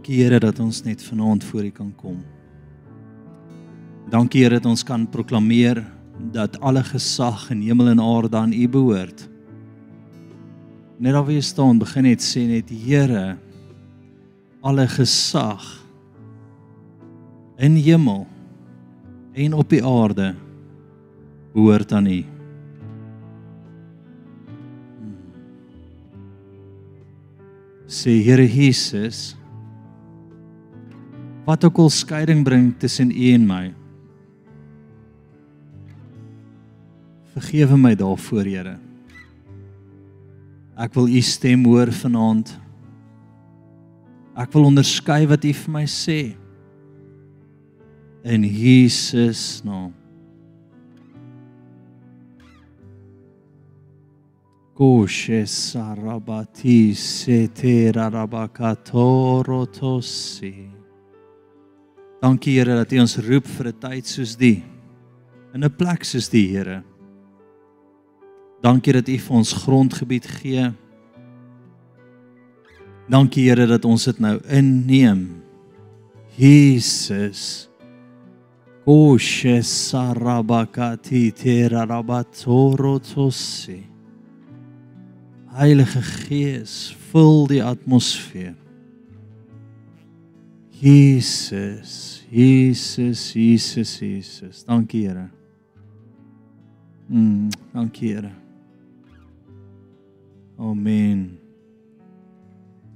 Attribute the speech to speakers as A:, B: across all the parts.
A: Dankie Here dat ons net vanaand voor U kan kom. Dankie Here dat ons kan proklameer dat alle gesag in hemel en aarde aan U behoort. Net daar wie staan, begin net sê net Here, alle gesag in hemel en op die aarde behoort aan U. Sê Here Jesus, wat ook al skeiding bring tussen U en my. Vergewe my daarvoor, Here. Ek wil U stem hoor vanaand. Ek wil onderskei wat U vir my sê. In Jesus naam. Koshe sarabati setera rabakatorotosi. Dankie Here dat U ons roep vir 'n tyd soos die in 'n plek soos die Here. Dankie dat U vir ons grondgebied gee. Dankie Here dat ons dit nou inneem. Jesus. O shesarabakati terarabatsorotosi. Heilige Gees, vul die atmosfeer. Jesus, Jesus, Jesus, Jesus. Dankie Here. Mm, dankie Here. Amen.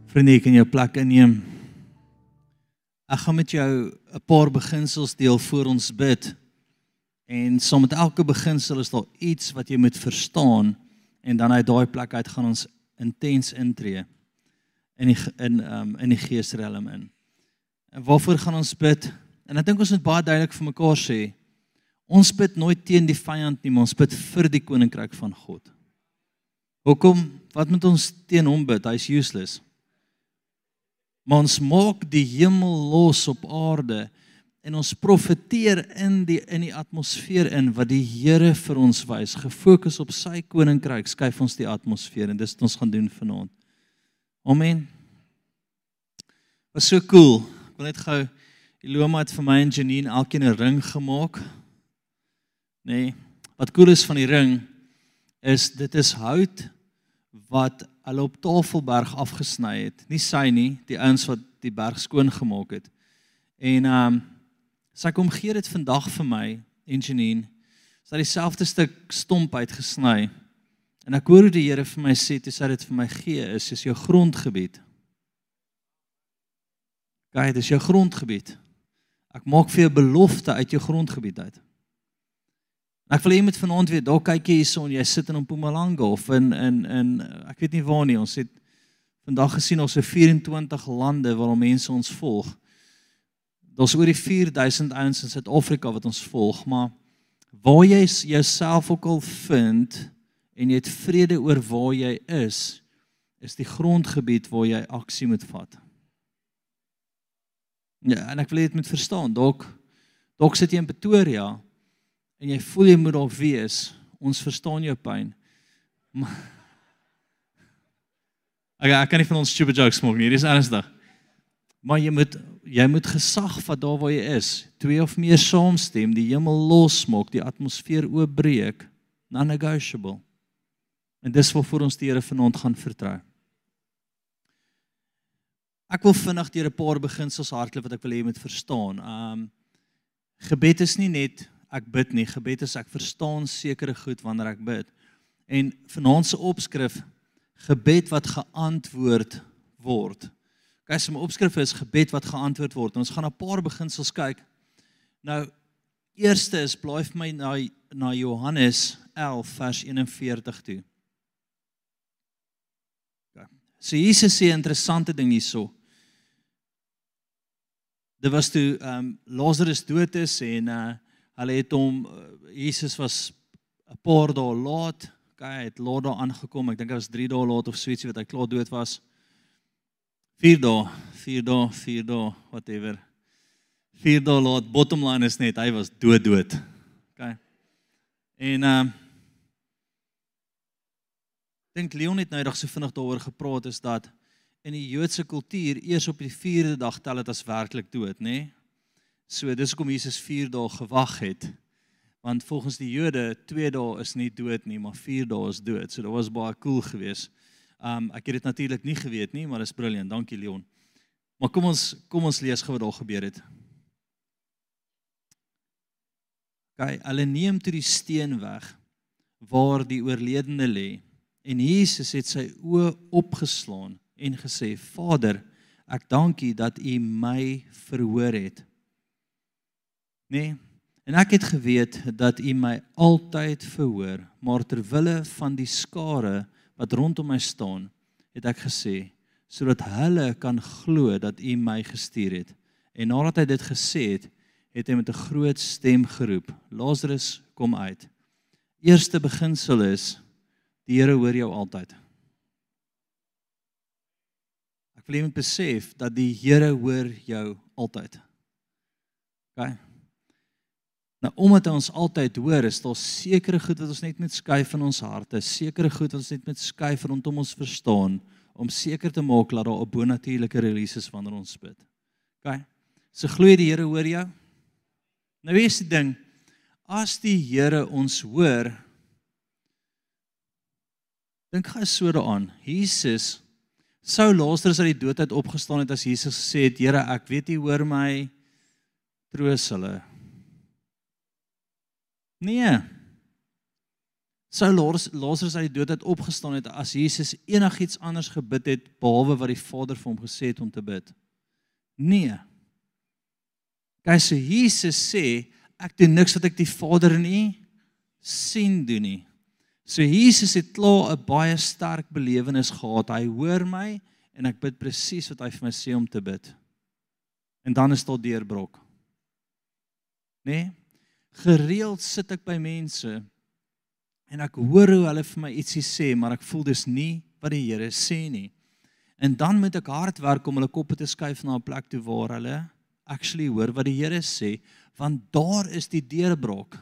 A: Vriende, kan jou plek inneem. Ek gaan met jou 'n paar beginsels deel voor ons bid. En saam met elke beginsel is daar iets wat jy moet verstaan en dan uit daai plek uit gaan ons intens intree in die in um in die geesrelm in. En waarvoor gaan ons bid? En ek dink ons moet baie duidelik vir mekaar sê, ons bid nooit teen die vyand nie, maar ons bid vir die koninkryk van God. Hoekom? Wat moet ons teen hom bid? Hy's useless. Maar ons maak die hemel los op aarde en ons profeteer in die in die atmosfeer in wat die Here vir ons wys, gefokus op sy koninkryk, skuif ons die atmosfeer en dis wat ons gaan doen vanaand. Amen. Was so cool. Ek wil net gou Eloma het vir my en Janine elkeen 'n ring gemaak. Nee, wat cool is van die ring is dit is hout wat hulle op Tafelberg afgesny het. Nie sy nie, die ouens wat die berg skoon gemaak het. En ehm um, sy kom gee dit vandag vir my en Janine. Sy het dieselfde stuk stomp uitgesny. En ek hoor hoe die Here vir my sê, "Dis dit vir my gee is is jou grondgebied." Kyk, dis jou grondgebied. Ek maak vir jou belofte uit jou grondgebied uit. Ek wil hê jy moet vanaand weet, dalk kyk hierson, jy sit in Mpumalanga of in in in ek weet nie waar nie. Ons het vandag gesien ons se 24 lande waar mense ons volg. Daar's oor die 4000 ouens in Suid-Afrika wat ons volg, maar waar jy jouself ook al vind en jy het vrede oor waar jy is, is die grondgebied waar jy aksie moet vat. Ja, en ek wil dit moet verstaan. Dalk dalk sit jy in Pretoria en jy voel jy moet dalk wees. Ons verstaan jou pyn. Maar Ek ek kan nie van ons stupid jokes maak nie. Dis ernstig. Maar jy moet jy moet gesag vat daar waar jy is. Twee of meer saamstem, die hemel losmaak, die atmosfeer oopbreek, non-negotiable. En dis waarvoor ons die Here vanaand gaan vertrou. Ek wil vinnig deur 'n paar beginsels hardloop wat ek wil hê jy moet verstaan. Um gebed is nie net ek bid nie, gebed is ek verstaan sekere goed wanneer ek bid. En vanaand se opskrif gebed wat geantwoord word. Kyk, so my opskrif is gebed wat geantwoord word. Ons gaan 'n paar beginsels kyk. Nou eerste is blaai vir my na na Johannes 11 vers 41 toe. Ja. So Jesus sê 'n interessante ding hierso dit was toe ehm um, Lazarus dood is en uh hulle het hom uh, Jesus was 'n paar dae laat, okay, het laat daar aangekom. Ek dink hy was 3 dae laat of so ietsie wat hy klaar dood was. 4 dae, 4 dae, 4 dae, whatever. 4 dae laat. Bottom line is net hy was dood dood. Okay. En ehm uh, dink Leon het nou eendag so vinnig daaroor gepraat is dat in die Joodse kultuur eers op die 4de dag tel dit as werklik dood, nê? Nee? So dis hoekom Jesus 4 dae gewag het. Want volgens die Jode 2 dae is nie dood nie, maar 4 dae is dood. So dit was baie cool geweest. Um ek het dit natuurlik nie geweet nie, maar dis brilliant. Dankie Leon. Maar kom ons kom ons lees gou wat daar gebeur het. Kyk, hulle neem toe die steen weg waar die oorledene lê en Jesus het sy oë opgeslaan en gesê: "Vader, ek dank U dat U my verhoor het." Nee. En ek het geweet dat U my altyd verhoor, maar ter wille van die skare wat rondom my staan, het ek gesê sodat hulle kan glo dat U my gestuur het. En nadat hy dit gesê het, het hy met 'n groot stem geroep: "Lazarus, kom uit." Eerste beginsel is die Here hoor jou altyd. Ek wil net besef dat die Here hoor jou altyd. OK. Nou omdat ons altyd hoor, is daar sekere goed wat ons net moet skuif in ons harte, sekere goed wat ons net moet skuif rondom ons verstaan om seker te maak dat daar 'n bonatuurlike release is wanneer ons bid. OK. So glo jy die Here hoor jou? Nou is die ding, as die Here ons hoor, dink gou so daaraan. Jesus sou Lazarus uit die dood uit opgestaan het as Jesus gesê het Here ek weet U hoor my troos hulle. Nee. Sou Lazarus uit die dood uit opgestaan het as Jesus enigiets anders gebid het behalwe wat die Vader vir hom gesê het om te bid? Nee. Kyk so Jesus sê ek doen niks wat ek die Vader nie sien doen nie So Jesus het klaar 'n baie sterk belewenis gehad. Hy hoor my en ek bid presies wat hy vir my sê om te bid. En dan is dit deurbrok. Nee? Gereeld sit ek by mense en ek hoor hoe hulle vir my ietsie sê, maar ek voel dis nie wat die Here sê nie. En dan moet ek hard werk om hulle koppe te skuif na 'n plek toe waar hulle actually hoor wat die Here sê, want daar is die deurbrok.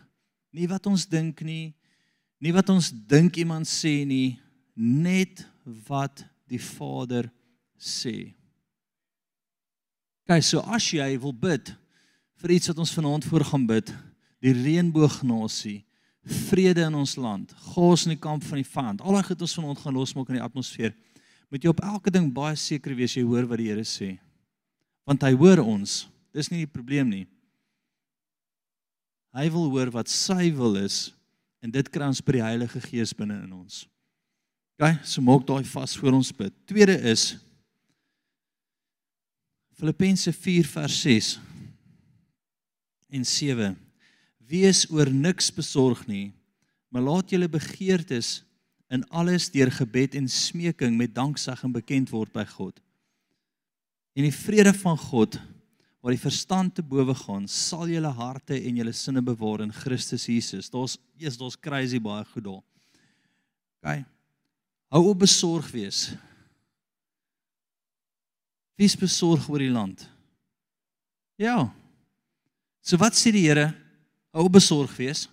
A: Nie wat ons dink nie, Nie wat ons dink iemand sê nie, net wat die Vader sê. Kyk, so as jy wil bid vir iets wat ons vanaand voor gaan bid, die reënboognasie, vrede in ons land, gas in die kamp van die vyand, al die goed ons vanaand gaan losmaak in die atmosfeer, moet jy op elke ding baie seker wees jy hoor wat die Here sê. Want hy hoor ons. Dis nie die probleem nie. Hy wil hoor wat sy wil is En dit kry ons by die Heilige Gees binne in ons. OK, so maak daai vas voor ons bid. Tweede is Filippense 4 vers 6 en 7. Wees oor niks besorg nie, maar laat julle begeertes in alles deur gebed en smeking met danksegging bekend word by God. En die vrede van God waar die verstand te bowe gaan, sal julle harte en julle sinne bewaar in Christus Jesus. Daar's eers daar's crazy baie goed daar. OK. Hou op besorg wees. Wees besorg oor die land. Ja. So wat sê die Here? Hou op besorg wees.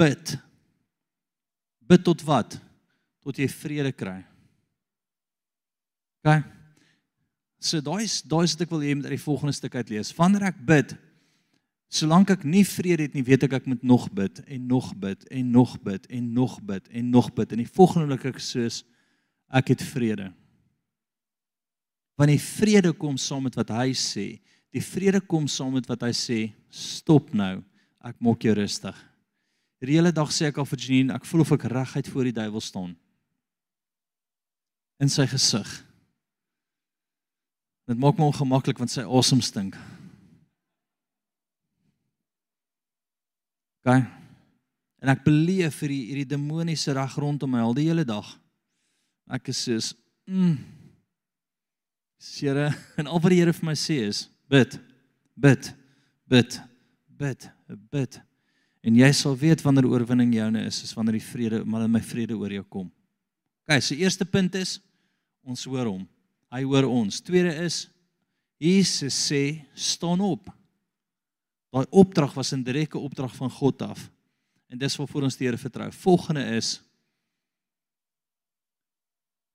A: Bid. Bid tot wat? Tot jy vrede kry. OK. So daai daai is wat ek wil hê met uit die volgende stuk uit lees. Wanneer ek bid, solank ek nie vrede het nie, weet ek ek moet nog bid en nog bid en nog bid en nog bid en nog bid en die volgende oomblik ek soos ek het vrede. Wanneer die vrede kom saam met wat hy sê, die vrede kom saam met wat hy sê, stop nou. Ek maak jou rustig. Die hele dag sê ek al vir Janine, ek voel of ek reguit voor die duiwel staan. In sy gesig. Dit maak my ongemaklik want sy asem stink. OK. En ek beleef vir hierdie hierdie demoniese reg rondom my al die hele dag. Ek is soos mm. Here, en al wat die Here vir my sê is bid. Bid. Bid. Bid. Bid. En jy sal weet wanneer oorwinning joune is, is wanneer die vrede, maar my vrede oor jou kom. OK, so eerste punt is ons hoor hom. Hy hoor ons. Tweede is Jesus sê staan op. Daai opdrag was 'n direkte opdrag van God af. En dis waarvoor ons die Here vertrou. Volgende is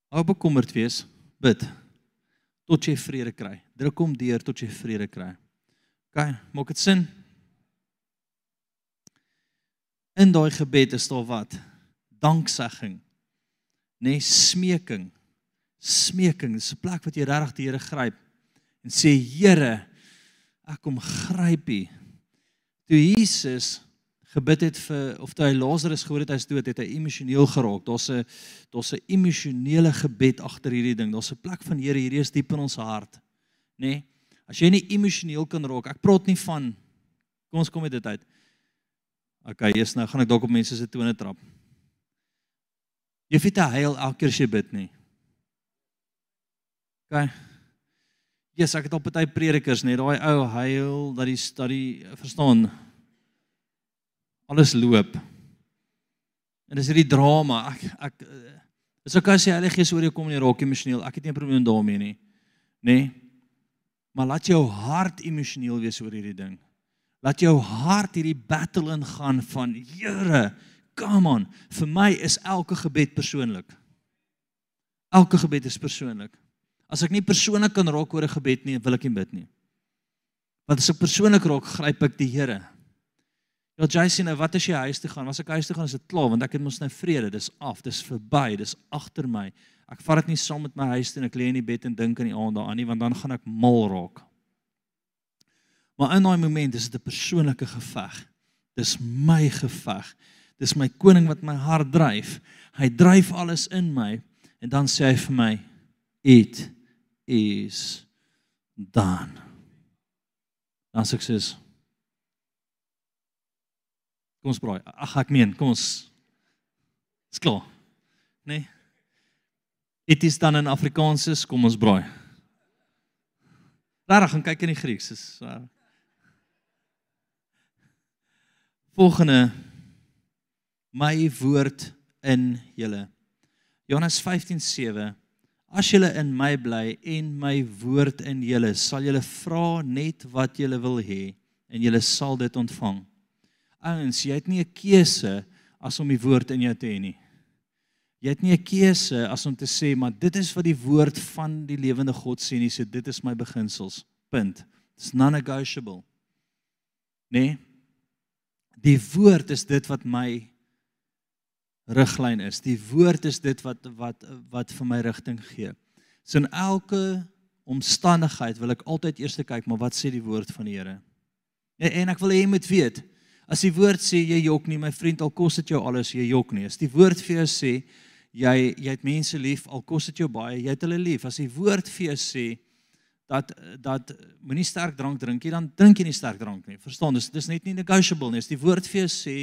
A: hou bekommerd wees bid tot jy vrede kry. Druk hom deur tot jy vrede kry. OK, maak dit sin? In daai gebed is daar wat? Danksegging. Nê, nee, smeking. Smeking, dis 'n plek wat jy regtig die Here gryp en sê Here, ek kom gryp U. Toe Jesus gebid het vir of toe hy Lazarus gehoor het hy's dood, het hy emosioneel geraak. Daar's 'n daar's 'n emosionele gebed agter hierdie ding. Daar's 'n plek van Here hierdie is diep in ons hart. Nê? Nee? As jy nie emosioneel kan raak, ek praat nie van kom ons kom met dit uit. Okay, eers nou gaan ek dalk op mense se tone trap. Jy fit te huil elke keer as jy bid nie. Ja, yes, ek het op party predikers net daai ou huil dat die studie verstaan. Alles loop. En dis hierdie drama. Ek ek is ook as jy Heilige Gees oor jou kom en jy raak emosioneel. Ek het nie 'n probleem daarmee nie. Nê? Nee? Maar laat jou hart emosioneel wees oor hierdie ding. Laat jou hart hierdie battle ingaan van Here, come on. Vir my is elke gebed persoonlik. Elke gebed is persoonlik. As ek nie persoonlik kan raak oor 'n gebed nie, wil ek nie bid nie. Want as ek persoonlik raak, gryp ek die Here. Ja, Jason, nou wat as jy huis toe gaan? As ek huis toe gaan, is dit klaar want ek het mos nou vrede. Dis af, dis verby, dis agter my. Ek vat dit nie saam met my huis toe en ek lê in die bed en dink aan die aand daaraan nie, want dan gaan ek mal raak. Maar in daai oomblik is dit 'n persoonlike geveg. Dis my geveg. Dis my koning wat my hart dryf. Hy dryf alles in my en dan sê hy vir my, "It is done." Dan sê ek Kom ons braai. Ag ek meen, kom ons. Dis klaar. Nee. Dit is dan in Afrikaans, kom ons braai. Rarig gaan kyk in die Grieks. Dis uh, Volgende my woord in julle. Johannes 15:7 As julle in my bly en my woord in julle, sal julle vra net wat julle wil hê en julle sal dit ontvang. Ouens, jy het nie 'n keuse as om die woord in jou te hê nie. Jy het nie 'n keuse as om te sê maar dit is wat die woord van die lewende God sê nie, so dit is my beginsels. Punt. It's non-negotiable. Nee. Die woord is dit wat my riglyn is. Die woord is dit wat wat wat vir my rigting gee. So in elke omstandigheid wil ek altyd eers kyk maar wat sê die woord van die Here. En, en ek wil hê jy moet weet, as die woord sê jy jok nie, my vriend, al kos dit jou alles, jy jok nie. As die woord vir jou sê jy jy het mense lief, al kos dit jou baie, jy het hulle lief. As die woord vir jou sê dat dat moenie sterk drank drink nie, dan drink jy nie sterk drank nie. Verstaan? Dis dis net nie negotiable nie. As die woord vir jou sê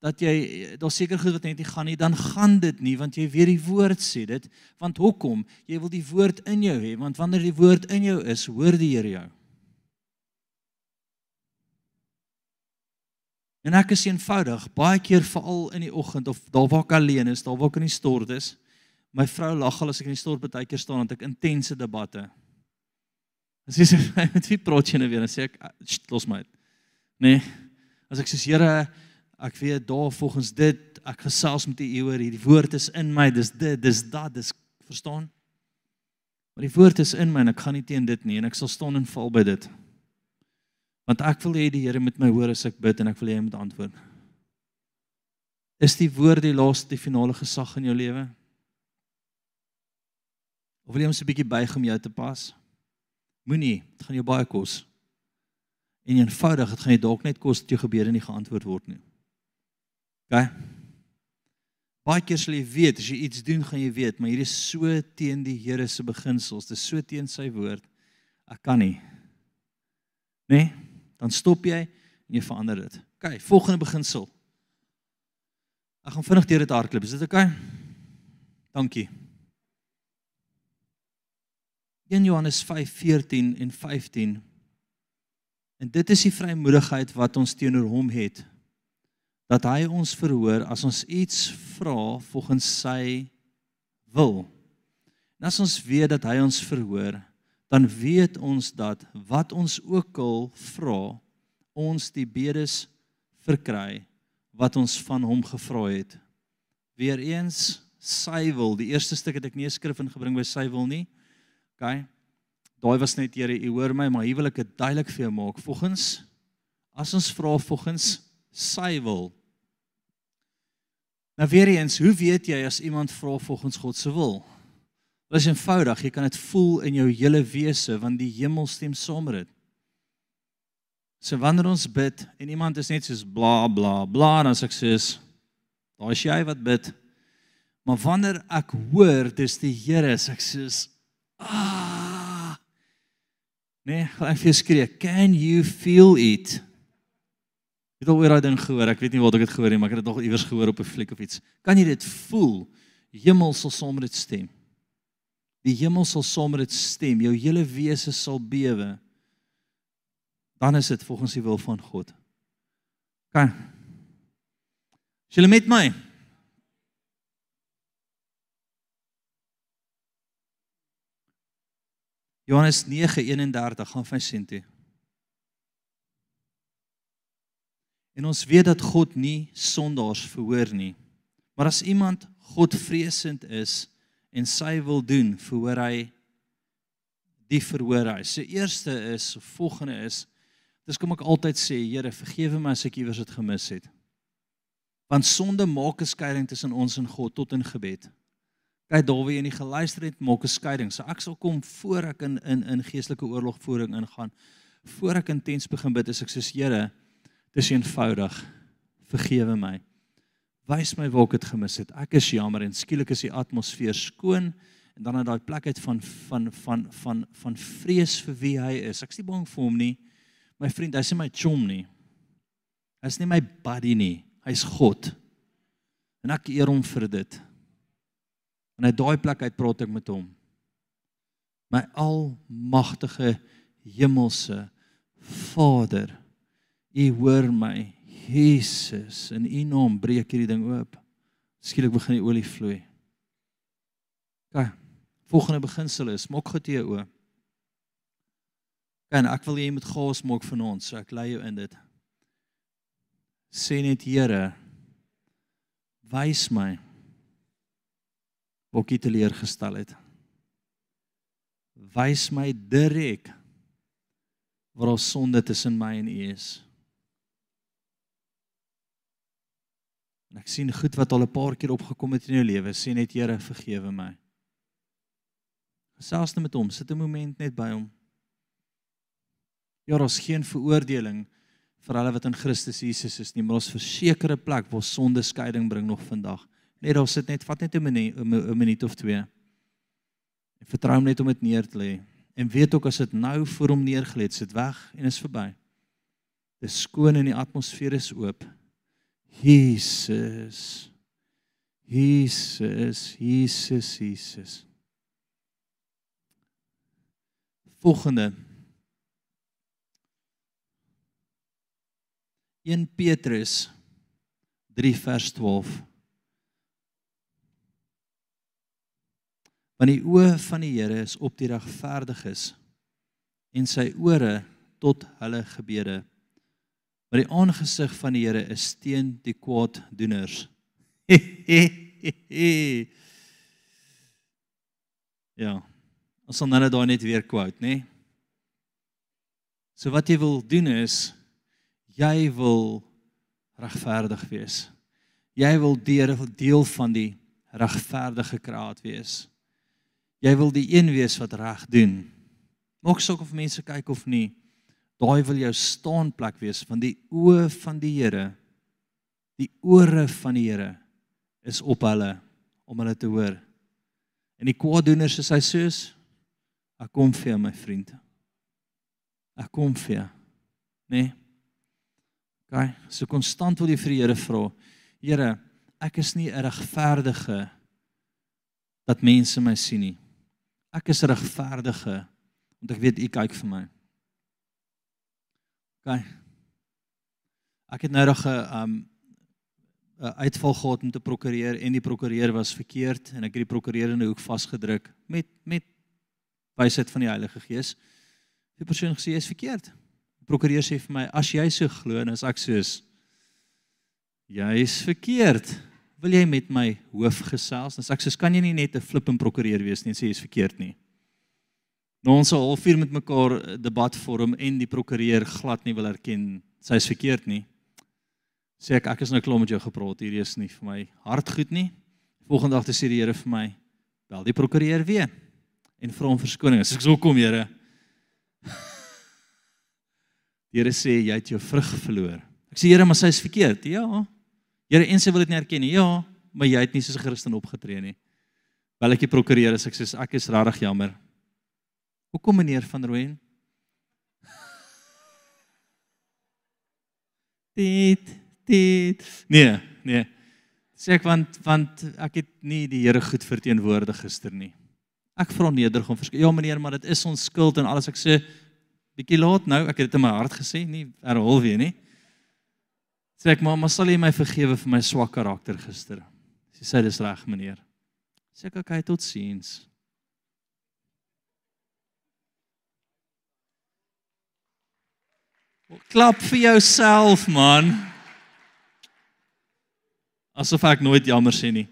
A: dat jy daar seker goed wat net nie gaan nie, dan gaan dit nie want jy weet die woord sê dit. Want hoekom? Jy wil die woord in jou hê, want wanneer die woord in jou is, hoor die Here jou. En ek is eenvoudig, baie keer veral in die oggend of daar waar ek alleen is, daar waar ek in die stort is, my vrou lag al as ek in die stort baie keer staan want ek intense debatte. As jy sê met wie praat jy nou weer? Dan sê ek los my uit. Nee. As ek sê Here, ek weet daar volgens dit, ek gesels met U oor hierdie woord is in my, dis dit, dis dat, dis verstaan? Maar die woord is in my en ek gaan nie teen dit nie en ek sal staan en val by dit. Want ek wil hê die Here moet my hoor as ek bid en ek wil hê hy moet antwoord. Is die woord die laaste die finale gesag in jou lewe? Of wil jy ons 'n bietjie buig om jou te pas? Moenie, dit gaan jou baie kos. En eenvoudig, dit gaan jy dalk net kos dat jou gebede nie geantwoord word nie. OK? Baie keer sal jy weet as jy iets doen, gaan jy weet, maar hier is so teen die Here se beginsels, dit is so teen sy woord. Ek kan nie. Nee? Dan stop jy en jy verander dit. OK, volgende beginsel. Ek gaan vinnig deur dit hardloop. Is dit OK? Dankie. 1 Johannes 5:14 en 15. En dit is die vrymoedigheid wat ons teenoor hom het dat hy ons verhoor as ons iets vra volgens sy wil. En as ons weet dat hy ons verhoor, dan weet ons dat wat ons ook al vra, ons die bedes verkry wat ons van hom gevra het. Weereens sy wil, die eerste stuk het ek nie skrif ingebring by sy wil nie OK. Daai was net Here, u hoor my, maar hier wil ek dit duidelik vir jou maak. Volgens as ons vra volgens sy wil. Nou weer eens, hoe weet jy as iemand vra volgens God se wil? Dit is eenvoudig, jy kan dit voel in jou hele wese want die hemel stem saam met dit. So wanneer ons bid en iemand is net soos bla bla bla dan sê ek soos daar is jy wat bid. Maar wanneer ek hoor dis die Here, sê ek soos ah Nee, ek vir skree, can you feel it? Jy het al oor daai ding gehoor. Ek weet nie waar ek dit gehoor het nie, maar ek het dit nog iewers gehoor op 'n fliek of iets. Kan jy dit voel? Hemel sal saam met dit stem. Die hemel sal saam met dit stem. Jou hele wese sal bewe dan is dit volgens die wil van God. Kan. Is julle met my? Johannes 9:31 gaan vir sien toe. En ons weet dat God nie sondaars verhoor nie. Maar as iemand Godvreesend is en sy wil doen, verhoor hy die verhoor hy. Se eerste is, volgende is Dis kom ek altyd sê, Here, vergewe my as ek iewers dit gemis het. Want sonde maak 'n skeiding tussen ons en God tot in gebed. Kyk, waar jy nie geluister het, maak 'n skeiding. So ek sal kom voor ek in in in geestelike oorlogvoering ingaan. Voor ek intens begin bid, is ek sê, Here, dis eenvoudig. Vergewe my. Wys my waar ek dit gemis het. Ek is jammer en skielik is die atmosfeer skoon en dan uit daai plek uit van van van van van vrees vir wie hy is. Ek's nie bang vir hom nie my vriend, hy's nie my chom nie. Hy's nie my buddy nie. Hy's God. En ek eer hom vir dit. En uit daai plek uit praat ek met hom. My almagtige hemelse Vader, U hoor my. Jesus, in U naam breek hierdie ding oop. Skielik begin die olie vloei. OK. Volgende beginsel is maak goed jou oë. En ek wil jy moet gas maak van ons, so ek lei jou in dit. Sê net Here, wys my wat ek teleurgestel het. Wys my direk waar ons sonde tussen my en U is. En ek sien goed wat al 'n paar keer opgekom het in jou lewe. Sê net Here, vergewe my. Gesels net met hom, sit 'n oomblik net by hom. Ja, daar is geen veroordeling vir hulle wat in Christus Jesus is nie, maar ons versekerde plek waar sonde skeiding bring nog vandag. Net daar sit net vat net 'n minuut, 'n minuut of twee. En vertrou hom net om dit neer te lê. En weet ook as dit nou voor hom neergelê het, sit weg en is verby. Dis skoon en die atmosfeer is oop. Jesus. Jesus, Jesus, Jesus. Volgende 1 Petrus 3 vers 12 Want die oë van die Here is op die regverdiges en sy ore tot hulle gebede. Maar die aangesig van die Here is teen die kwaaddoeners. ja. Ons sal nou net daai net weer quote, nê? Nee? So wat jy wil doen is jy wil regverdig wees. Jy wil deel deel van die regverdige kraat wees. Jy wil die een wees wat reg doen. Maak saak of mense kyk of nie. Daai wil jou staanplek wees van die oë van die Here. Die ore van die Here is op hulle om hulle te hoor. En die kwaaddoeners is hy soos ek kom vir jou my vriend. Ek kom vir jou. Nee. OK, so konstant wil jy vir die Here vra. Here, ek is nie 'n regverdige dat mense my sien nie. Ek is regverdige want ek weet U kyk vir my. OK. Ek het nou nog 'n um 'n uitval gehad met 'n prokureur en die prokureur was verkeerd en ek het die prokureur in 'n hoek vasgedruk met met wysheid van die Heilige Gees. Die persoon gesê is verkeerd prokureur sê vir my as jy so glo en as ek soos jy's verkeerd wil jy met my hoof gesels dan sê ek soos kan jy nie net 'n flip en prokureur wees nie en sê jy's verkeerd nie Nou ons al 4 met mekaar eh, debat vorm en die prokureur glad nie wil erken sy is verkeerd nie. Sê ek ek is nou klaar met jou gepraat, hierdie is nie vir my hart goed nie. Volgende dag sê die Here vir my, bel die prokureur weer en vra hom verskoning. As ek sou kom, Here. Die Here sê jy het jou vrug verloor. Ek sê Here, maar sy is verkeerd. Ja. Here, en sy wil dit nie erken nie. Ja, maar jy het nie soos 'n Christen opgetree nie. Bel ek die prokureur as ek sê ek is regtig jammer. Hoekom meneer van Rooyen? Dit dit nee, nee. Sê ek want want ek het nie die Here goed verteenwoordig gister nie. Ek vra nederig om verskoning. Ja meneer, maar dit is ons skuld en alles ek sê bietjie laat nou, ek het dit in my hart gesê, nie herhaal weer nie. Sê ek maar, maar sal jy my vergewe vir my swak karakter gister? Sy sê dis reg meneer. Sê ek okay, tot Klap vir jouself man asof ek nooit jammer sê nie.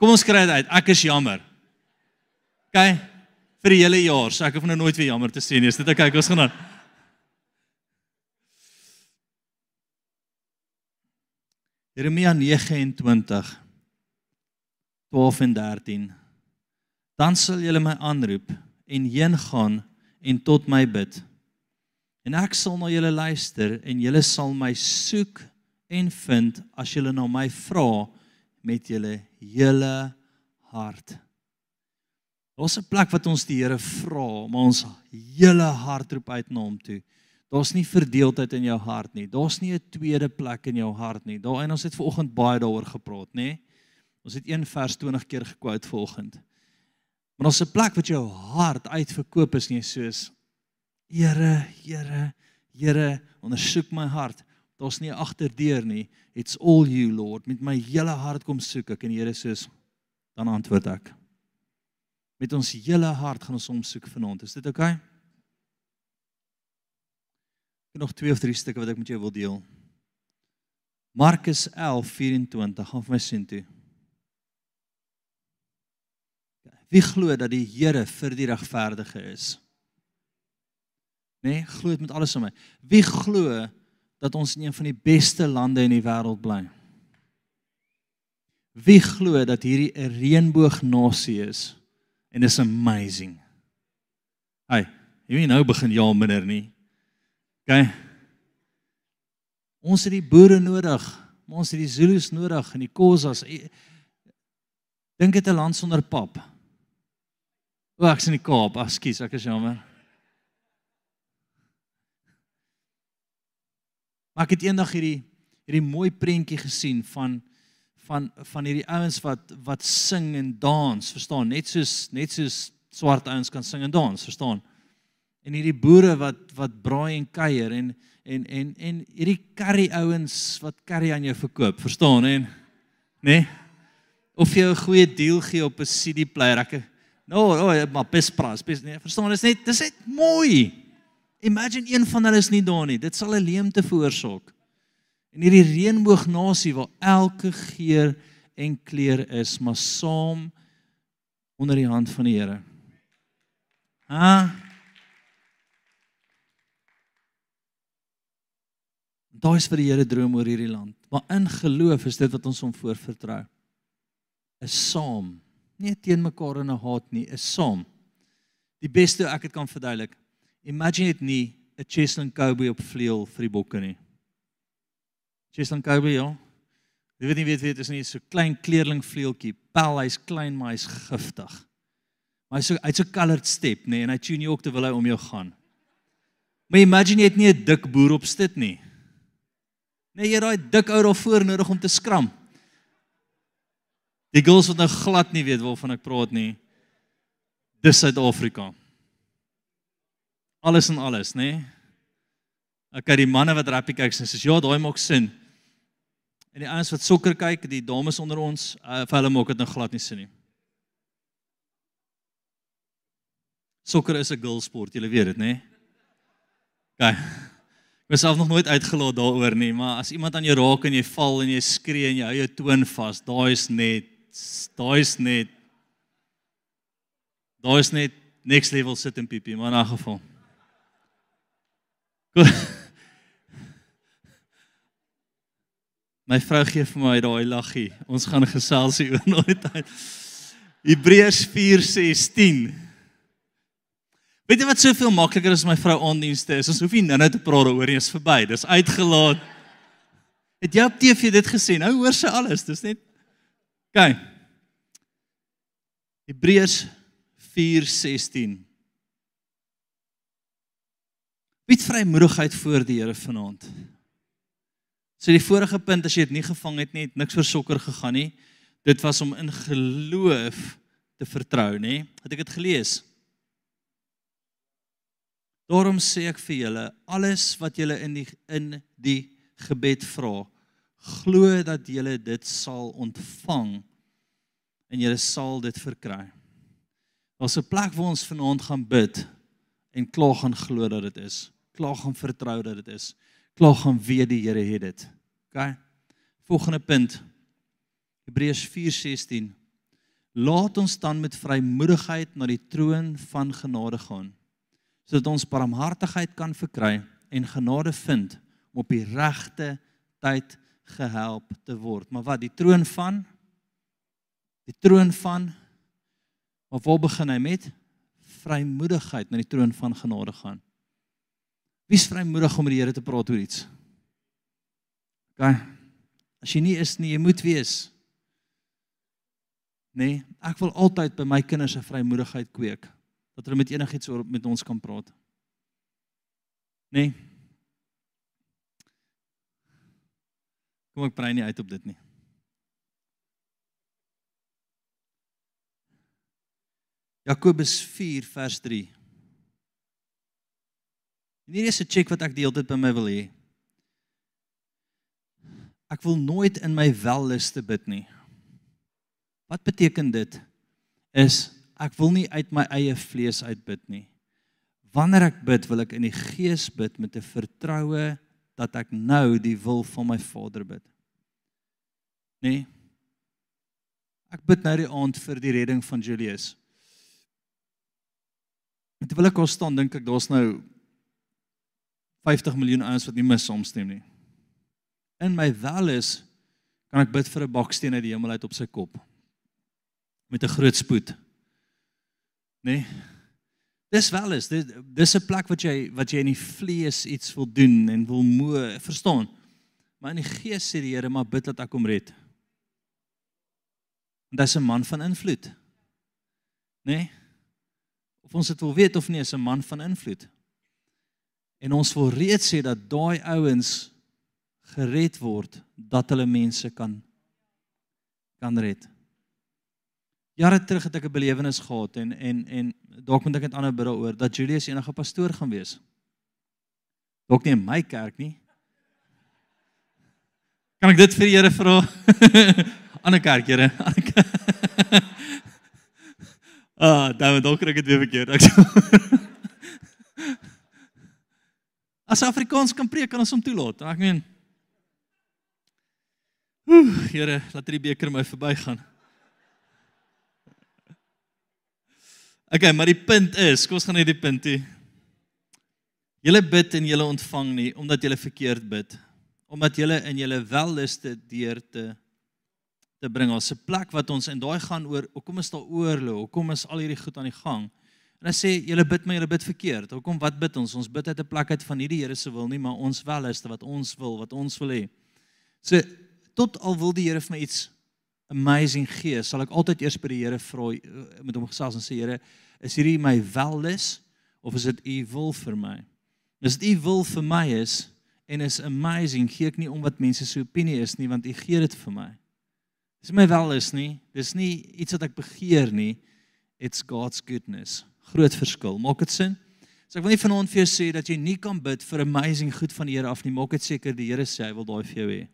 A: Kom ons kry dit uit. Ek is jammer. OK. Vir die hele jaar, so ek hoef nou nooit weer jammer te sê nie. Is dit OK? Ons gaan dan. Jeremia 29 12 en 13. Dan sal julle my aanroep en heen gaan en tot my bid. En ek sal na julle luister en julle sal my soek en vind as julle na my vra met julle hele hart. Daar's 'n plek wat ons die Here vra, maar ons hele hart roep uit na hom toe. Daar's nie verdeeldheid in jou hart nie. Daar's nie 'n tweede plek in jou hart nie. Daar en ons het vanoggend baie daaroor gepraat, nê? Ons het een vers 20 keer gekwout vanoggend. Maar daar's 'n plek wat jou hart uitverkoop is nie soos Here, Here, Here, ondersoek my hart daar's nie agterdeur nie. It's all you Lord. Met my hele hart kom soek ek en die Here sê dan antwoord ek. Met ons hele hart gaan ons hom soek vanaand. Is dit oukei? Okay? Ek het nog twee of drie stukke wat ek met jou wil deel. Markus 11:24 gaan vir my sien toe. Wie glo dat die Here vir die regverdige is? Nee, glo dit met alles in my. Wie glo dat ons in een van die beste lande in die wêreld bly. Wie glo dat hierdie 'n reënboognasie is en is amazing. Hey, jy weet nou begin ja minder nie. OK. Ons het die boere nodig, maar ons het die Zulus nodig en die Khoisas. Dink dit 'n land sonder pap. O, ek's in die Kaap. Ekskuus, ek is jammer. Ek het eendag hierdie hierdie mooi prentjie gesien van van van hierdie ouens wat wat sing en dans, verstaan? Net soos net soos swart ouens kan sing en dans, verstaan? En hierdie boere wat wat braai en kuier en en en en hierdie curry ouens wat curry aan jou verkoop, verstaan? En nê? Nee? Of jy 'n goeie deal gee op 'n CD player, ek No, oh, maar bespras, bes nee, verstaan? Dit is net dit is net mooi. Imagine een van hulle is nie daar nie. Dit sal 'n leemte veroorsaak. En hierdie reënboognasie waar elke geur en kleur is, maar saam onder die hand van die Here. Ha? Daai is vir die Here droom oor hierdie land. Maar in geloof is dit wat ons hom voorvertrou. Is saam, nie teen mekaar in 'n haat nie, is saam. Die beste ek dit kan verduidelik. Imagine dit nie 'n Cheslin Kobe op vleuel vir die bokke nie. Cheslin Kobe, ja. Jy weet nie weet weet is nie so klein kleerling vleueltjie. Pel, hy's klein maar hy's giftig. Maar hy's so hy't so colored step, nê, nee, en hy tune jou ook terwyl hy om jou gaan. Maar imagine jy het nie 'n dik boer op stit nie. Nee, jy raai dik ou daar voor nodig om te skram. Die girls wat nou glad nie weet waarvan ek praat nie. Dis Suid-Afrika alles en alles, nê? Nee? Okay, die manne wat rappie kyk, sê ja, daai maak sin. En die ouens wat sokker kyk, die dames onder ons, uh, vir hulle maak dit nou glad nie sin nie. Sokker is 'n girl sport, julle weet dit, nê? Nee? Okay. Ek was self nog nooit uitgelaat daaroor nie, maar as iemand aan jou raak en jy val en jy skree en jy hou jou toon vas, daai is net daai is net daai is net next level sit in piepie, maar in 'n geval. My vrou gee vir my daai laggie. Ons gaan gesels hier oor tyd. Hebreërs 4:16. Weet jy wat soveel makliker is my vrou aandienste is? Ons hoef nie nou-nou te praat oor nie, is verby. Dis uitgelaat. Het jy op TV dit gesien? Nou hoor sy alles. Dis net OK. Hebreërs 4:16. Het vrymoedigheid voor die Here vanaand? So die vorige punt as jy dit nie gevang het nie, het niks vir sokker gegaan nie. Dit was om in geloof te vertrou, nê? Het ek dit gelees? Daarom sê ek vir julle, alles wat julle in die in die gebed vra, glo dat julle dit sal ontvang en julle sal dit verkry. Daar's 'n plek waar ons vanaand gaan bid en klaar gaan glo dat dit is. Klaar gaan vertrou dat dit is klaar gaan weet die Here het dit. OK. Volgende punt. Hebreërs 4:16. Laat ons dan met vrymoedigheid na die troon van genade gaan sodat ons barmhartigheid kan verkry en genade vind om op die regte tyd gehelp te word. Maar wat die troon van die troon van maar waar begin hy met vrymoedigheid na die troon van genade gaan? Wie's vrymoedig om met die Here te praat oor iets? OK. As jy nie is nie, jy moet wees. Nee, ek wil altyd by my kinders 'n vrymoedigheid kweek dat hulle met enigiets oor met ons kan praat. Nee. Kom ek brei nie uit op dit nie. Jakobus 4 vers 3 En hier is 'n check wat ek die hele tyd by my wil hê. Ek wil nooit in my welliste bid nie. Wat beteken dit? Is ek wil nie uit my eie vlees uit bid nie. Wanneer ek bid, wil ek in die gees bid met 'n vertroue dat ek nou die wil van my Vader bid. Nee. Ek bid nou die aand vir die redding van Julius. Terwyl ek al staan, dink ek daar's nou 50 miljoen ouens wat nie mis saamstem nie. In my welis kan ek bid vir 'n baksteen uit die hemel uit op sy kop met 'n groot spoed. Nee. Dis welis, dis dis 'n plek wat jy wat jy in die vlees iets wil doen en wil moe, verstaan? Maar in die gees sê die Here, maar bid dat ek hom red. En dis 'n man van invloed. Nee. Of ons dit wil weet of nie, is 'n man van invloed. En ons wil reeds sê dat daai ouens gered word dat hulle mense kan kan red. Jare terug het ek 'n belewenis gehad en en en dalk moet ek dit ander bid oor dat Julius enige pastoor gaan wees. Dalk nie in my kerk nie. Kan ek dit vir die Here vra? ander kerk, Here. Ah, dan dalk kry ek dit weer verkeerd. Ek As Afrikaans kan preek, kan ons hom toelaat. Ek meen Ooh, Here, laat hierdie beker my verbygaan. Okay, maar die punt is, kom ons gaan net die punt toe. Julle bid en julle ontvang nie omdat julle verkeerd bid, omdat julle in julle welliste deur te te bring. Ons 'n plek wat ons en daai gaan oor, hoekom is daar oorlog? Hoekom is al hierdie goed aan die gang? En hy sê julle bid my, julle bid verkeerd. Hoekom wat bid ons? Ons bid uit 'n plek uit van nie die Here se wil nie, maar ons wel is wat ons wil, wat ons wil hê. So tot al wil die Here vir my iets amazing gee, sal ek altyd eers by die Here vra eh, met hom gesels en sê Here, is hierdie my welis of is dit u wil vir my? As dit u wil vir my is en is amazing, gee ek nie om wat mense se opinie is nie, want u gee dit vir my. Dis my welis nie. Dis nie iets wat ek begeer nie. It's God's goodness groot verskil. Maak dit sin? So ek wil nie vanaand vir jou sê dat jy nie kan bid vir amazing goed van die Here af nie. Maak dit seker die Here sê hy wil daai vir jou hê.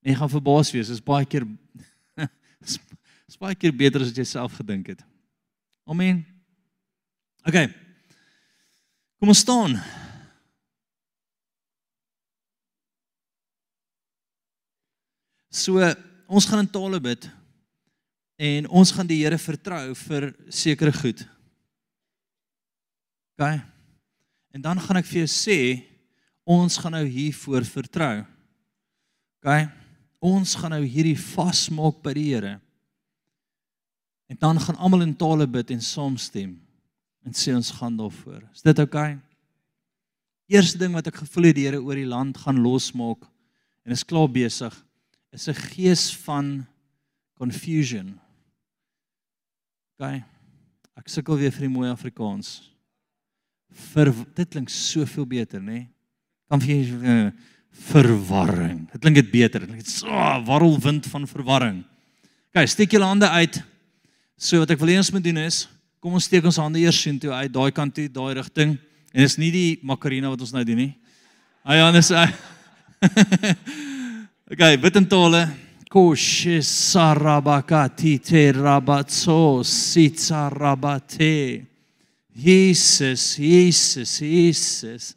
A: En jy gaan verbaas wees. Dit is baie keer is baie keer beter as wat jy self gedink het. Amen. OK. Kom ons staan. So ons gaan in tale bid en ons gaan die Here vertrou vir sekere goed. OK? En dan gaan ek vir jou sê ons gaan nou hiervoor vertrou. OK? Ons gaan nou hierdie vasmaak by die Here. En dan gaan almal in tale bid en saamstem en sê ons gaan daarvoor. Is dit OK? Eerste ding wat ek gevoel het die Here oor die land gaan losmaak en is klaar besig is 'n gees van confusion. OK. Ek sukkel weer vir die mooi Afrikaans. Vir dit klink soveel beter, nê? Nee? Kan jy uh, verwarring. Dit klink dit beter. Dit klink so warrelwind van verwarring. OK, steek julle hande uit. So wat ek wil ons moet doen is, kom ons steek ons hande eers sien toe uit daai kant toe, daai rigting. En dis nie die makarena wat ons nou doen nie. Ai Johannes. Okay, bid in tale. Koshe sarabakati te rabatso sitsarabate. Jesus, Jesus, Jesus.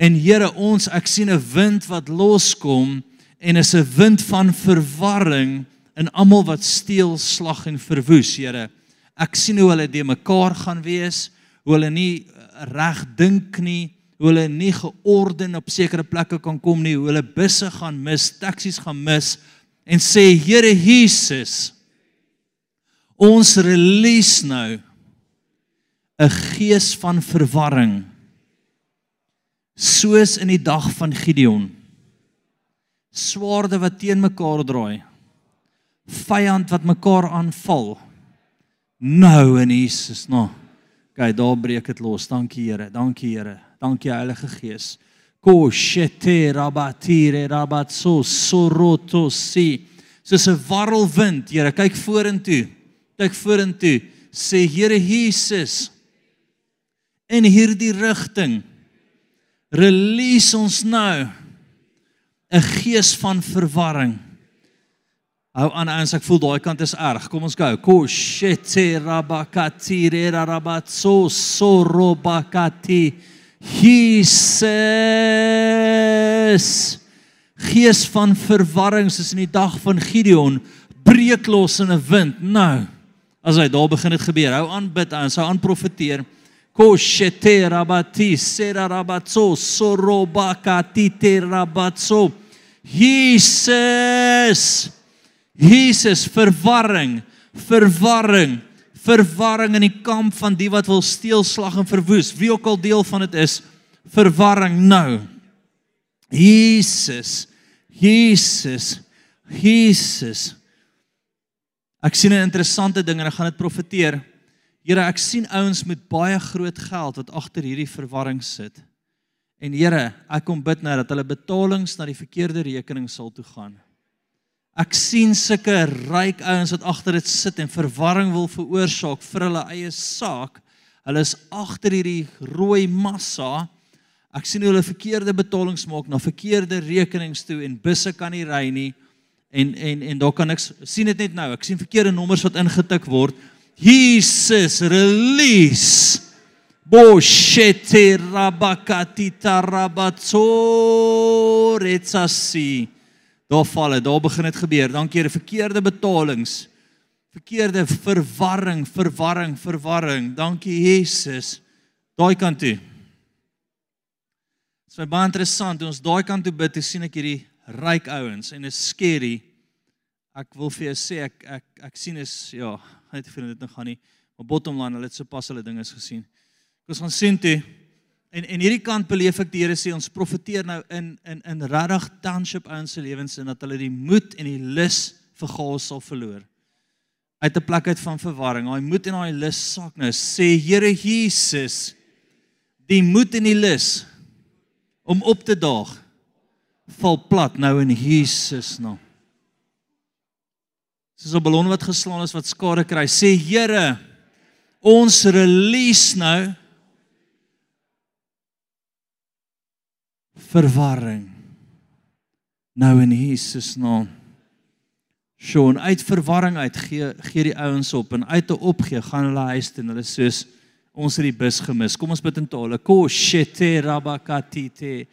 A: En Here, ons ek sien 'n wind wat loskom en is 'n wind van verwarring in almal wat steel, slag en verwoes, Here. Ek sien hoe hulle de mekaar gaan wees, hoe hulle nie reg dink nie, hoe hulle nie georden op sekere plekke kan kom nie, hoe hulle busse gaan mis, taksies gaan mis en sê Here Jesus, ons release nou 'n gees van verwarring soos in die dag van Gideon. Swaarde wat teen mekaar draai. Vyand wat mekaar aanval. Nou in Jesus naam. Nou. Kyk, daar breek dit los. Dankie Here. Dankie Here. Dankie Heilige Gees. Ko shete rabatire rabatso soroto si. Soos 'n warrelwind, Here, kyk vorentoe. Kyk vorentoe. Sê Here Jesus in hierdie rigting. Release ons nou 'n gees van verwarring. Hou aan ouens, ek voel daai kant is erg. Kom ons gou. Ko shete rabakati rabatso sorobakati. Jesus gees van verwarring soos in die dag van Gideon breek los in 'n wind nou as hy daar begin het gebeur hou aan bid sou aan profeteer koshete rabati serarabatso sorobakati terabatso Jesus Jesus verwarring verwarring verwarring in die kamp van die wat wil steel, slag en verwoes. Wie ook al deel van dit is, verwarring nou. Jesus. Jesus. Jesus. Ek sien 'n interessante ding en ek gaan dit profeteer. Here, ek sien ouens met baie groot geld wat agter hierdie verwarring sit. En Here, ek kom bid nou dat hulle betalings na die verkeerde rekening sal toe gaan. Ek sien sulke ryk ouens wat agter dit sit en verwarring wil veroorsaak vir hulle eie saak. Hulle is agter hierdie rooi massa. Ek sien hulle verkeerde betalings maak na verkeerde rekenings toe en busse kan nie ry nie. En en en daar kan ek sien dit net nou. Ek sien verkeerde nommers wat ingetik word. Jesus release. Boshete rabakati tarabatso retsasi. Daar val dit, daar begin dit gebeur. Dankie Here, verkeerde betalings. Verkeerde verwarring, verwarring, verwarring. Dankie Jesus. Daai kant toe. Dit is baie interessant. Toe ons daai kant toe bid, sien ek hierdie ryk ouens en is scary. Ek wil vir jou sê ek ek ek sien is ja, net vir dit nou gaan nie. Maar bottom line, hulle het sopas hulle dinge gesien. Ons gaan sien toe En en hierdie kant beleef ek die Here sê ons profeteer nou in in in regtig township ouens se lewens en dat hulle die moed en die lus vir gaas sal verloor. Uit 'n plek uit van verwarring. Daai moed en daai lus sak nou. Sê Here Jesus, die moed en die lus om op te daag val plat nou in Jesus naam. Soos 'n ballon wat geslaan is wat skade kry. Sê Here, ons release nou verwarring. Nou in Jesus naam. Sjoe, uit verwarring uit gee gee die ouens op en uit te opgee gaan hulle huis toe en hulle soos ons het die bus gemis. Kom ons bid in tale. Ko shete rabakatite.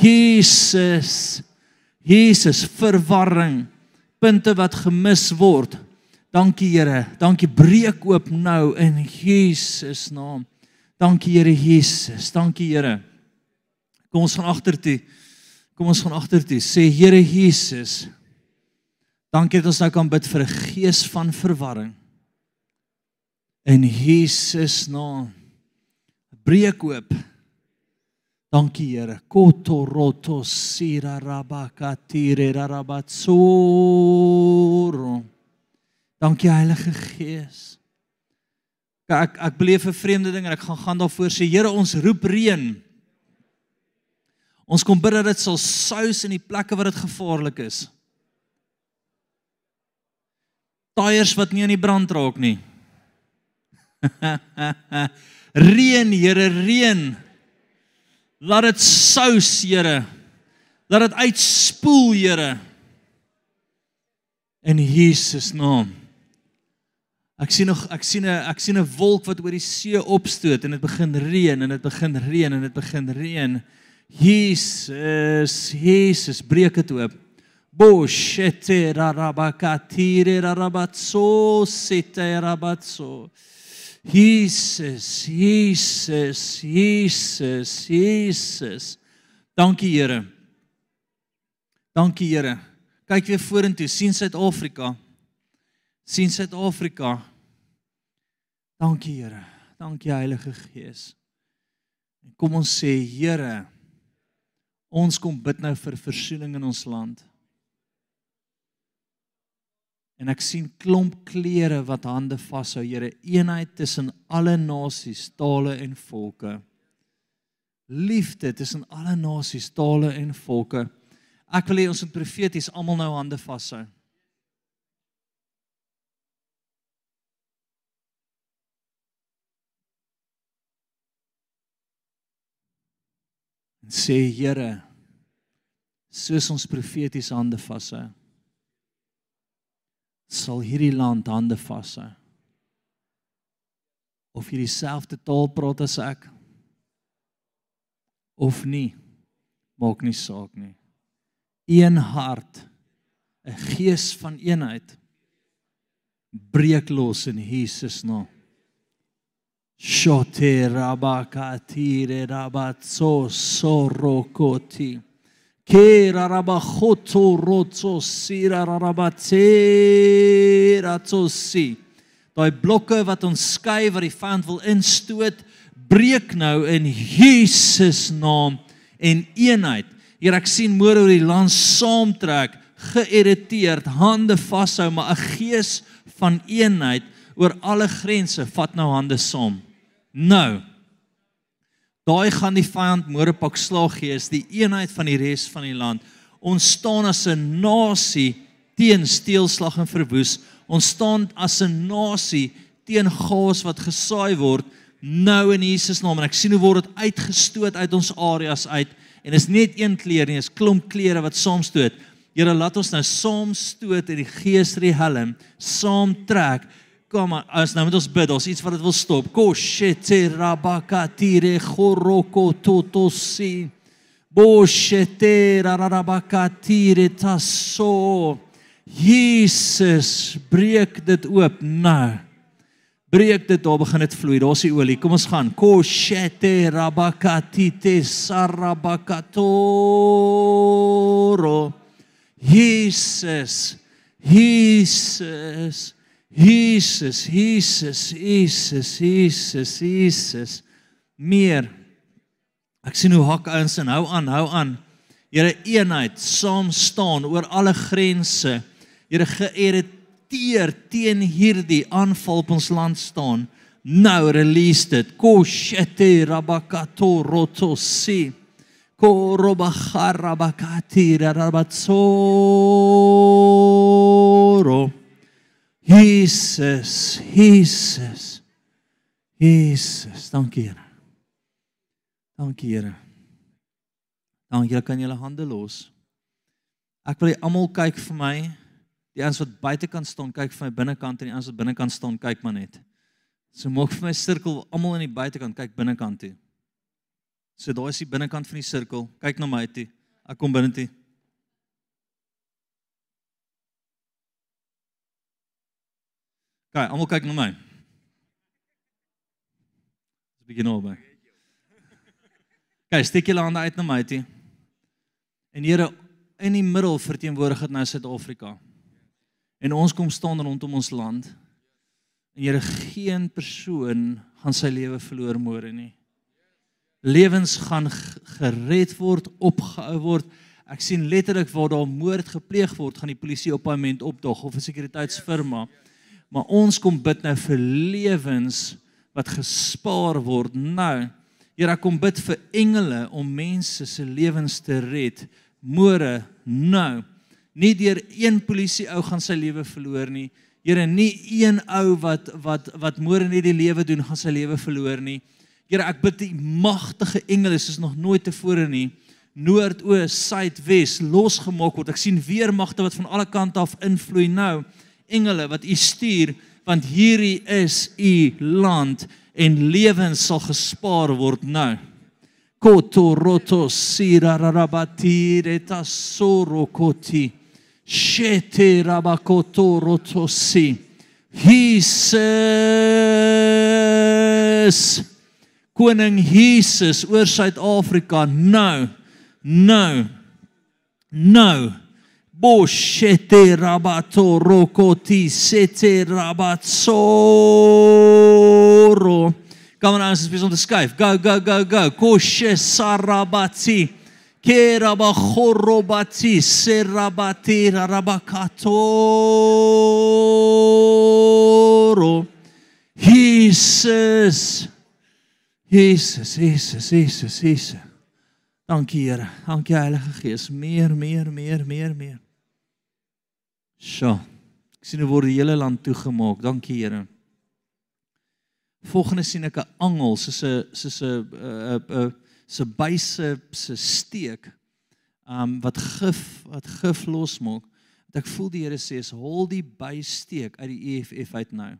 A: Jesus Jesus, verwarring, punte wat gemis word. Dankie Here. Dankie breek oop nou in Jesus naam. Dankie Here Jesus. Dankie Here. Kom ons gaan agtertoe. Kom ons gaan agtertoe. Sê Here Jesus. Dankie dat ons nou kan bid vir 'n gees van verwarring. In Jesus naam. Breek oop. Dankie Here. Koto roto sira rabaka tire rabatsoro. Dankie Heilige Gees. Ek ek beleef 'n vreemde ding en ek gaan gaan daarvoor sê Here ons roep reën. Ons kom bid dat dit sal sous in die plekke waar dit gevaarlik is. Tyres wat nie aan die brand raak nie. reën Here reën. Laat dit sous, Here. Laat dit uitspoel, Here. In Jesus naam. Ek sien nog ek sien 'n ek sien 'n wolk wat oor die see opstoot en dit begin reën en dit begin reën en dit begin reën. Jesus, Jesus, breek dit oop. Bo shete rabakatire rabatso sete rabatso. Jesus, Jesus, Jesus, Jesus. Dankie Here. Dankie Here. Kyk weer vorentoe, sien Suid-Afrika. sien Suid-Afrika. Dankie Here. Dankie Heilige Gees. En kom ons sê Here, ons kom bid nou vir versoening in ons land. En ek sien klomp klere wat hande vashou, Here, eenheid tussen alle nasies, tale en volke. Liefde tussen alle nasies, tale en volke. Ek wil hê ons moet profeties almal nou hande vashou. En sê Here, soos ons profeties hande vashou sal hierdie land hande vashou. Of jy dieselfde taal praat as ek of nie, maak nie saak nie. Een hart, 'n gees van eenheid breek los in Jesus naam. Shote rabakatire rabatso sorokoti. Ke rarabahoto rotso sira rarabatse ratsosi. Daai blokke wat ons skei wat die vyand wil instoot, breek nou in Jesus naam en eenheid. Here ek sien môre oor die land saamtrek, geïrriteerd, hande vashou, maar 'n gees van eenheid oor alle grense vat nou hande saam. Nou Daai gaan die vyand môre pak slag gee is die eenheid van die res van die land. Ons staan as 'n nasie teen steelslag en verwoes. Ons staan as 'n nasie teen gas wat gesaai word nou in Jesus naam en ek sien hoe word dit uitgestoot uit ons areas uit en is net een kleur nie, is klomp kleure wat saamstoot. Here laat ons nou saam stoot in die gees die helm, saam trek Kom maar, as nou met ons bid, ons iets wat dit wil stop. Ko shete rabakatire khoroko totosi. Bo shete rabakatire taso. Jesus, breek dit oop nou. Breek dit, daar begin dit vloei. Daar's die olie. Kom ons gaan. Ko shete rabakatite sarabakatoro. Jesus. Jesus. Jesus, Jesus, Jesus, Jesus, Jesus. Meer. Ek sien hoe hak ouens en hou aan, hou aan. Here eenheid, saam staan oor alle grense. Here geïrriteer teen hierdie aanval op ons land staan. Nou release dit. Koshete rabakato rotosi. Korobakharabakati rabatsoro. Jesus, Jesus. Jesus, dankie Here. Dankie Here. Dankie, julle kan julle hande los. Ek wil almal kyk vir my. Die ons wat buitekant staan, kyk vir my binnekant en die ons wat binnekant staan, kyk maar net. So maak vir my sirkel almal aan die buitekant kyk binnekant toe. So daai is die binnekant van die sirkel. Kyk na my toe. Ek kom binne toe. Kyk, almal kyk na my. Dis 'n bietjie naby. Kyk, steek julle hande uit na my toe. En Here, in die middel verteenwoordig dit nou Suid-Afrika. En ons kom staan rondom ons land. En Here, geen persoon gaan sy lewe verloor môre nie. Lewens gaan gered word, opgehou word. Ek sien letterlik waar daar moord gepleeg word, gaan die polisie op 'n moment opdog of 'n sekuriteitsfirma. Maar ons kom bid nou vir lewens wat gespaar word nou. Here, ek kom bid vir engele om mense se lewens te red môre nou. Nie deur een polisie ou gaan sy lewe verloor nie. Here, nie een ou wat wat wat môre net die lewe doen gaan sy lewe verloor nie. Here, ek bid die magtige engele soos nog nooit tevore nie. Noord, oos, suid, wes losgemaak word. Ek sien weer magte wat van alle kante af invloei nou. Engele wat u stuur want hierdie is u land en lewens sal gespaar word nou. Koto roto sira rabatire tasoro koti. Shete rabakoto roto si. Jesus koning Jesus oor Suid-Afrika nou nou nou boshete rabato rokoti sete rabatsoro Kom aan ons spesiaal te skuif go go go go koshe sarabati keraba khorobati serabati rabakatoro Jesus Jesus, Jesus, Jesus, Jesus. Dankie Here. Dankie Heilige Gees. Meer, meer, meer, meer, meer. So. Ek sien hoe word die hele land toegemaak. Dankie Here. Volgende sien ek 'n angel soos 'n soos 'n 'n 'n se byse se steek. Um wat gif wat gif losmaak. Wat ek voel die Here sê is hol die bysteek uit die EFF uit nou.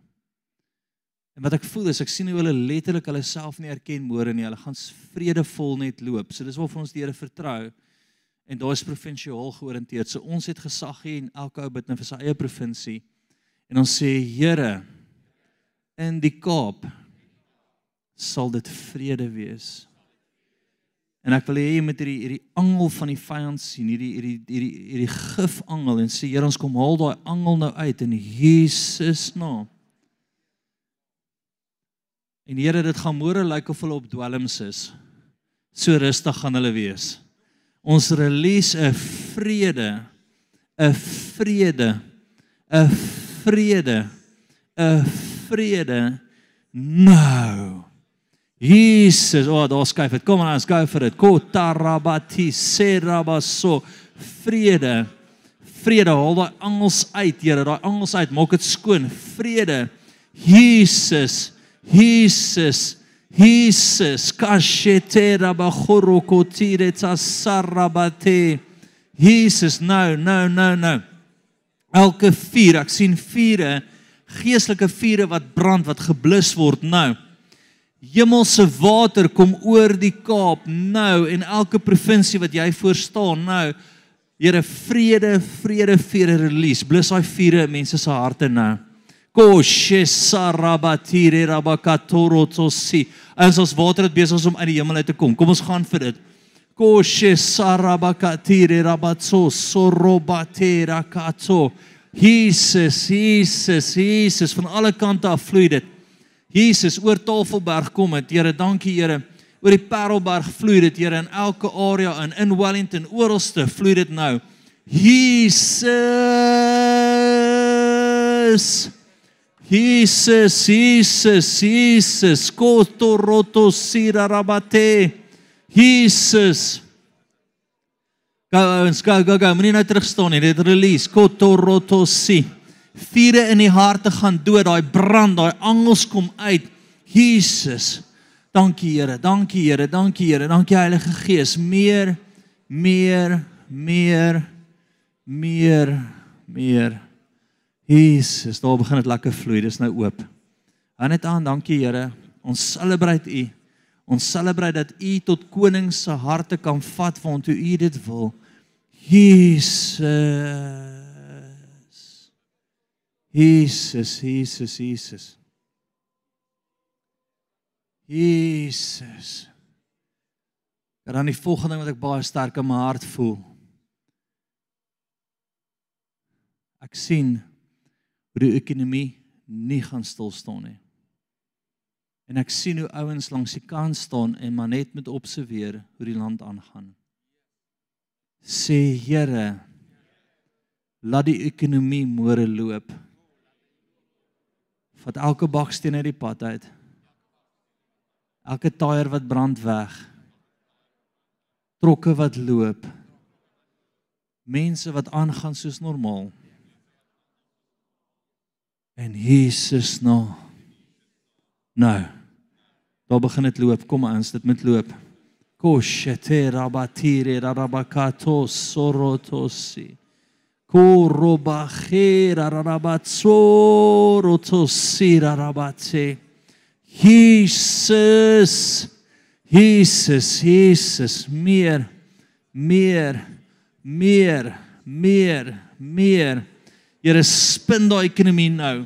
A: En wat ek voel is ek sien hoe hulle letterlik hulle self nie erken môre nie. Hulle gaan vredevol net loop. So dis waarvoor ons die Here vertrou. En daar is provinsiaal georiënteerd. So ons het gesag hier en elke ou bid net vir sy eie provinsie. En ons sê Here in die Kaap sal dit vrede wees. En ek wil hê jy moet hierdie hierdie angel van die vyand sien, hierdie hierdie hierdie hierdie gifangel en sê Here ons kom haal daai angel nou uit in Jesus naam. Nou. En Here, dit gaan môre lyk of hulle op dwelms is. So rustig gaan hulle wees. Ons release 'n vrede, 'n vrede, 'n vrede, 'n vrede nou. Jesus, oh, daar skuif dit. Kom aan, ons gou vir dit. Kotarabati serabaso vrede. Vrede, haal daai angels uit, Here, daai angels uit, maak dit skoon. Vrede. Jesus. Jesus Jesus kashetera bakhorokotire tsarabate Jesus nou nou nou nou. Elke vuur ek sien vure geestelike vure wat brand wat geblus word nou. Hemelse water kom oor die Kaap nou en elke provinsie wat jy voor staan nou Here vrede vrede vrede release. Blus daai vure in mense se harte nou Koshe sarabatire rabakatoro tosi. As ons water het besig om uit die hemel uit te kom. Kom ons gaan vir dit. Koshe sarabakatire rabatso sorobatera katso. Jesus, Jesus, Jesus van alle kante af vloei dit. Jesus oor Tafelberg kom dit. Here, dankie Here. Oor die Parelberg vloei dit, Here, in elke area in in Wellington, oralste vloei dit nou. Jesus. Jesus, Jesus, Jesus, kotoroto sirarabate. Jesus. Gou ons gou gou gou, moenie nou terug staan nie. Dit release kotoroto si. Vure in die harte gaan dood, daai brand, daai angels kom uit. Jesus. Dankie Here, dankie Here, dankie Here, dankie Heilige Gees. Meer, meer, meer, meer, meer. Jesus, daar begin dit lekker vloei. Dis nou oop. Hou net aan, dankie Here. Ons celebrate U. Ons celebrate dat U tot koning se harte kan vat waartoe U dit wil. Jesus. Jesus, Jesus, Jesus. Jesus. En dan die volgende ding wat ek baie sterk in my hart voel. Ek sien hoe die ekonomie nie gaan stil staan nie. En ek sien hoe ouens langs die kant staan en maar net met observeer hoe die land aangaan. Sê Here, laat die ekonomie môre loop. Vat elke baksteen uit die pad uit. Elke taier wat brand weg. Trokke wat loop. Mense wat aangaan soos normaal. En Jesus nou. Nou. Daar begin dit loop. Kom aan, dit moet loop. Koshete rabatire rabakato sorotosi. Korobachera rabatsorotosi rabate. Jesus. Jesus, Jesus, meer meer meer meer meer. Here spin daai ekonomie nou.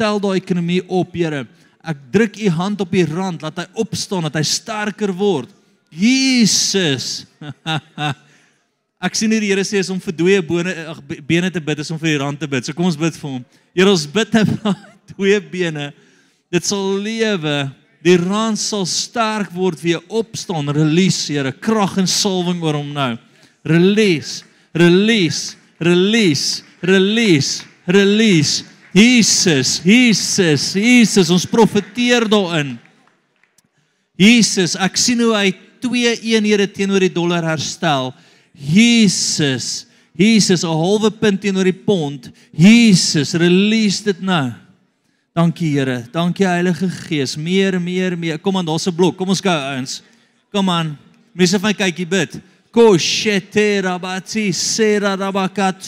A: Tel daai ekonomie op, Here. Ek druk u hand op die rand laat hy opstaan dat hy sterker word. Jesus. ek sien hier die Here sê is om vir dooie bone ag bene te bid is om vir die rand te bid. So kom ons bid vir hom. Here ons bid vir dooie bene. Dit sal lewe. Die rand sal sterk word weer opstaan. Release Here krag en salwing oor hom nou. Release. Release. Release. Release. Release. Jesus, Jesus, Jesus, ons profeteer daarin. Jesus, ek sien hoe hy twee eenhede teenoor die dollar herstel. Jesus, Jesus, 'n halwe punt teenoor die pond. Jesus, release dit nou. Dankie Here. Dankie Heilige Gees. Meer, meer, meer. Kom aan, daar's 'n blok. Kom ons gou ouens. Kom aan. Mense van kykie bid. Koshetera batsi sera rabakatoro.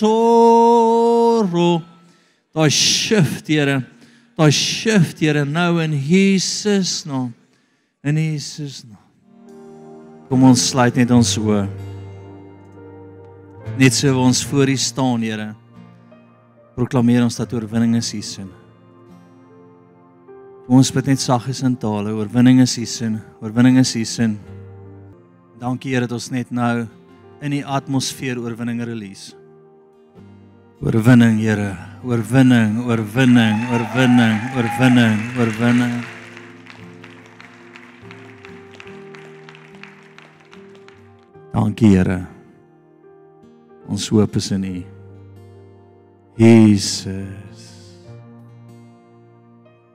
A: Daai shift, Here. Daai shift, Here, nou in Jesus naam. In Jesus naam. Kom ons sluit net ons oë. Net so ons voor U staan, Here. Proklameer ons dat oorwinning is U sin. Ons bid net saggies in tale, oorwinning is U sin, oorwinning is U sin. Dankie Here dat ons net nou in die atmosfeer oorwinning release. Oorwinning, Here. Oorwinning, oorwinning, oorwinning, oorwinning, oorwinning. Dankie, Here. Ons hoop is in U. Jesus.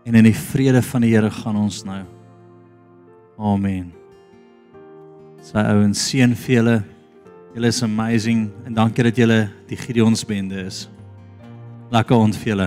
A: En in die vrede van die Here gaan ons nou. Amen. Sy ouens seën vir julle. Julle is amazing en dankie dat julle die Gideons bende is. Lekker ont vir julle.